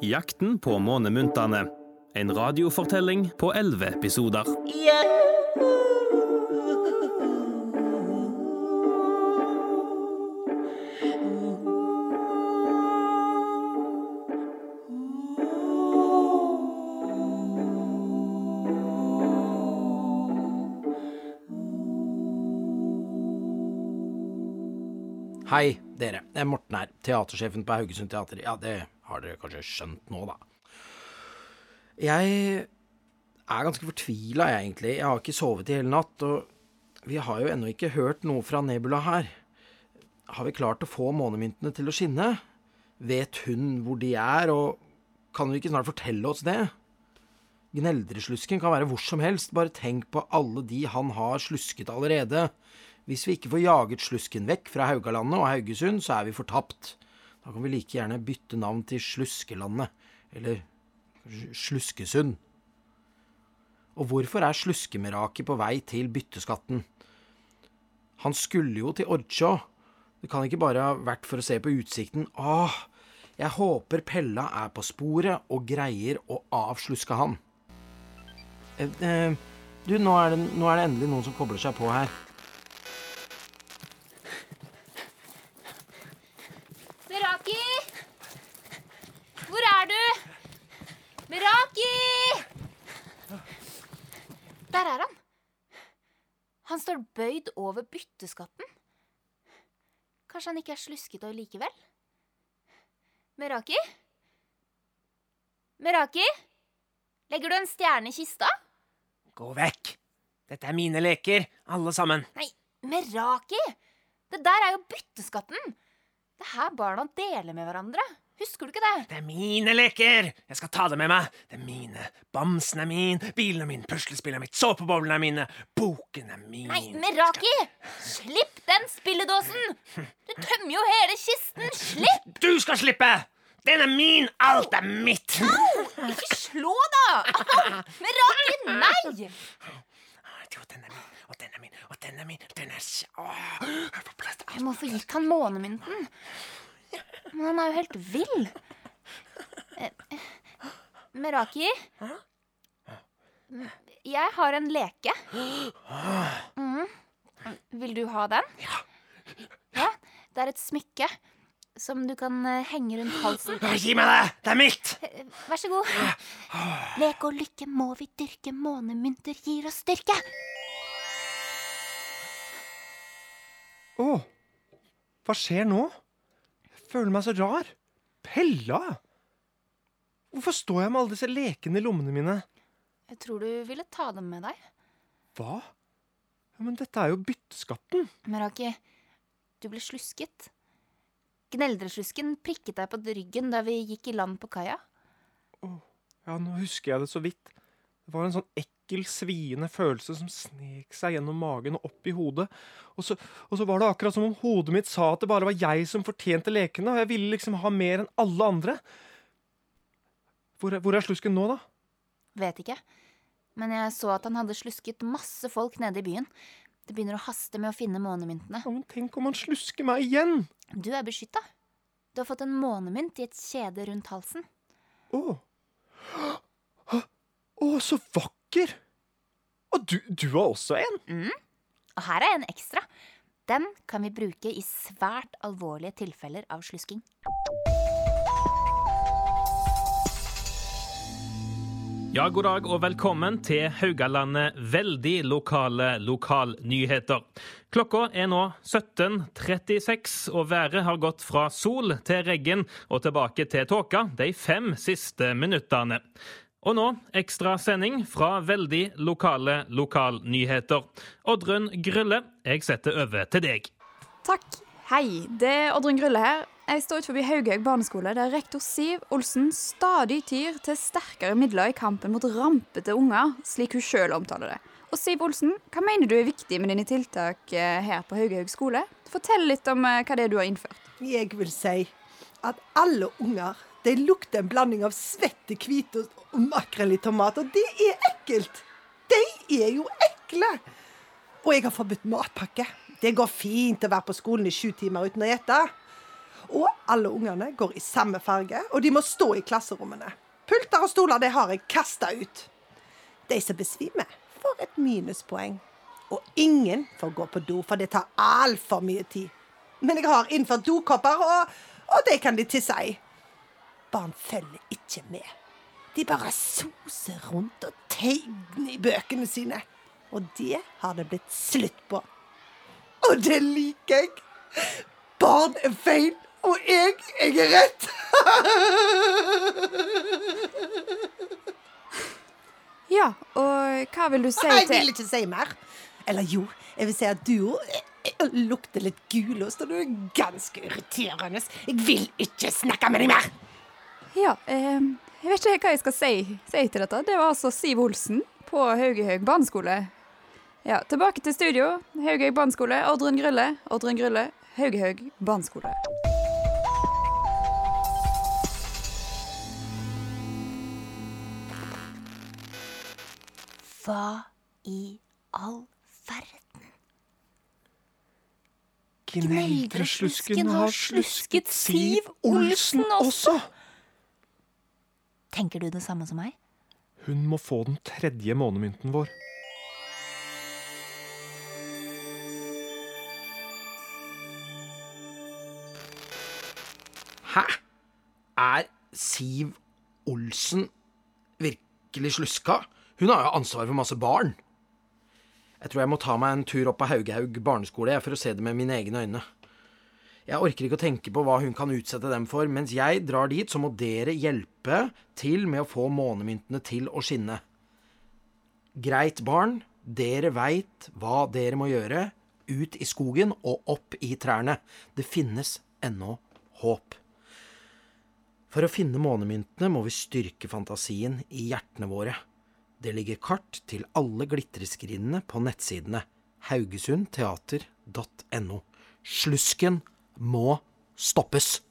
Jakten på månemyntene. En radiofortelling på elleve episoder. Hei, dere. Det er Morten her. Teatersjefen på Haugesund Teater. Ja, det har dere kanskje skjønt nå, da. Jeg er ganske fortvila, egentlig. Jeg har ikke sovet i hele natt, og vi har jo ennå ikke hørt noe fra Nebula her. Har vi klart å få månemyntene til å skinne? Vet hun hvor de er, og kan hun ikke snart fortelle oss det? Gneldreslusken kan være hvor som helst, bare tenk på alle de han har slusket allerede. Hvis vi ikke får jaget slusken vekk fra Haugalandet og Haugesund, så er vi fortapt. Da kan vi like gjerne bytte navn til Sluskelandet, eller Sluskesund. Og hvorfor er Sluskemeraket på vei til bytteskatten? Han skulle jo til Ordsjå. Det kan ikke bare ha vært for å se på utsikten. Åh, jeg håper Pella er på sporet og greier å avsluske han. Eh, eh, du, nå er, det, nå er det endelig noen som kobler seg på her. Meraki! Hvor er du? Meraki! Der er han. Han står bøyd over bytteskatten. Kanskje han ikke er slusket og likevel? Meraki? Meraki? Legger du en stjerne i kista? Gå vekk! Dette er mine leker, alle sammen. Nei, Meraki! Det der er jo bytteskatten. Det er her barna deler med hverandre. Husker du ikke det? Det er mine leker! Jeg skal ta det med meg. Det er mine. Bamsen er min, bilen er min, puslespillet er mitt, såpeboblene er mine, boken er min. Nei, Meraki! Slipp den spilledåsen! Du tømmer jo hele kisten! Slipp! Du skal slippe! Den er min! Alt er mitt! Au! Ikke slå, da! Meraki, nei! Jo, den er min, og den er min, og den er min. Den er Åh, jeg får plass til alt. få gitt han månemynten? Men han er jo helt vill. Eh, eh, Meraki? Jeg har en leke. Mm. Vil du ha den? Ja. Det er et smykke som du kan eh, henge rundt halsen. Gi meg det! Det er mitt! Vær så god. Lek og lykke må vi dyrke, månemynter gir oss styrke. Å, hva skjer nå? Føler meg så rar. Pella! Hvorfor står jeg med alle disse lekene i lommene mine? Jeg tror du ville ta dem med deg. Hva? Ja, Men dette er jo bytteskatten. Meraki, du ble slusket. Gneldreslusken prikket deg på ryggen da vi gikk i land på kaia. Ja, nå husker jeg det så vidt. Det var en sånn ekkel, sviende følelse som snek seg gjennom magen og opp i hodet. Og så, og så var det akkurat som om hodet mitt sa at det bare var jeg som fortjente lekene, og jeg ville liksom ha mer enn alle andre. Hvor hvor er slusken nå, da? Vet ikke. Men jeg så at han hadde slusket masse folk nede i byen. Det begynner å haste med å finne månemyntene. Ja, men tenk om han slusker meg igjen! Du er beskytta. Du har fått en månemynt i et kjede rundt halsen. Å. Å, så vakker! Og du, du har også en? Og her er en ekstra. Den kan vi bruke i svært alvorlige tilfeller av slusking. Ja, god dag og velkommen til Haugalandet veldig lokale lokalnyheter. Klokka er nå 17.36, og været har gått fra sol til regn og tilbake til tåka de fem siste minuttene. Og nå ekstra sending fra veldig lokale lokalnyheter. Oddrun Grylle, jeg setter over til deg. Takk. Hei, det er Oddrun Grylle her. Jeg står utenfor Haughaug barneskole, der rektor Siv Olsen stadig tyr til sterkere midler i kampen mot rampete unger, slik hun sjøl omtaler det. Og Siv Olsen, hva mener du er viktig med dine tiltak eh, her på Haughaug skole? Fortell litt om eh, hva det er du har innført. Jeg vil si at alle unger de lukter en blanding av svette hvitost og makrell i tomat, og det er ekkelt! De er jo ekle! Og jeg har forbudt matpakke. Det går fint å være på skolen i sju timer uten å gjette. Og alle ungene går i samme farge, og de må stå i klasserommene. Pulter og stoler det har jeg kasta ut. De som besvimer, får et minuspoeng. Og ingen får gå på do, for det tar altfor mye tid. Men jeg har innført dokopper, og, og det kan de tisse i. Barn følger ikke med. De bare soser rundt og tegner i bøkene sine. Og det har det blitt slutt på. Og det liker jeg. Barn er feil, og jeg, jeg er rett. Ja, og hva vil du si til Jeg vil ikke si mer. Eller jo, jeg vil si at du òg lukter litt gulost, og du er ganske irriterende. Jeg vil ikke snakke med deg mer. Ja, eh, jeg vet ikke hva jeg skal si, si til dette. Det var altså Siv Olsen på Haugehaug barneskole. Ja, tilbake til studio. Haugehaug barneskole, Oddrun Grylle. Oddrun Grylle, Haugehaug barneskole. Hva i all verden? Gneldreslusken har slusket Siv Olsen også! Tenker du det samme som meg? Hun må få den tredje månemynten vår. Hæ? Er Siv Olsen virkelig sluska? Hun har jo ansvar for masse barn. Jeg tror jeg må ta meg en tur opp på Haugehaug barneskole for å se det med mine egne øyne. Jeg orker ikke å tenke på hva hun kan utsette dem for. Mens jeg drar dit, så må dere hjelpe til med å få månemyntene til å skinne. Greit, barn. Dere veit hva dere må gjøre. Ut i skogen og opp i trærne. Det finnes ennå håp. For å finne månemyntene må vi styrke fantasien i hjertene våre. Det ligger kart til alle glitreskrinene på nettsidene haugesundteater.no. Slusken må stoppes.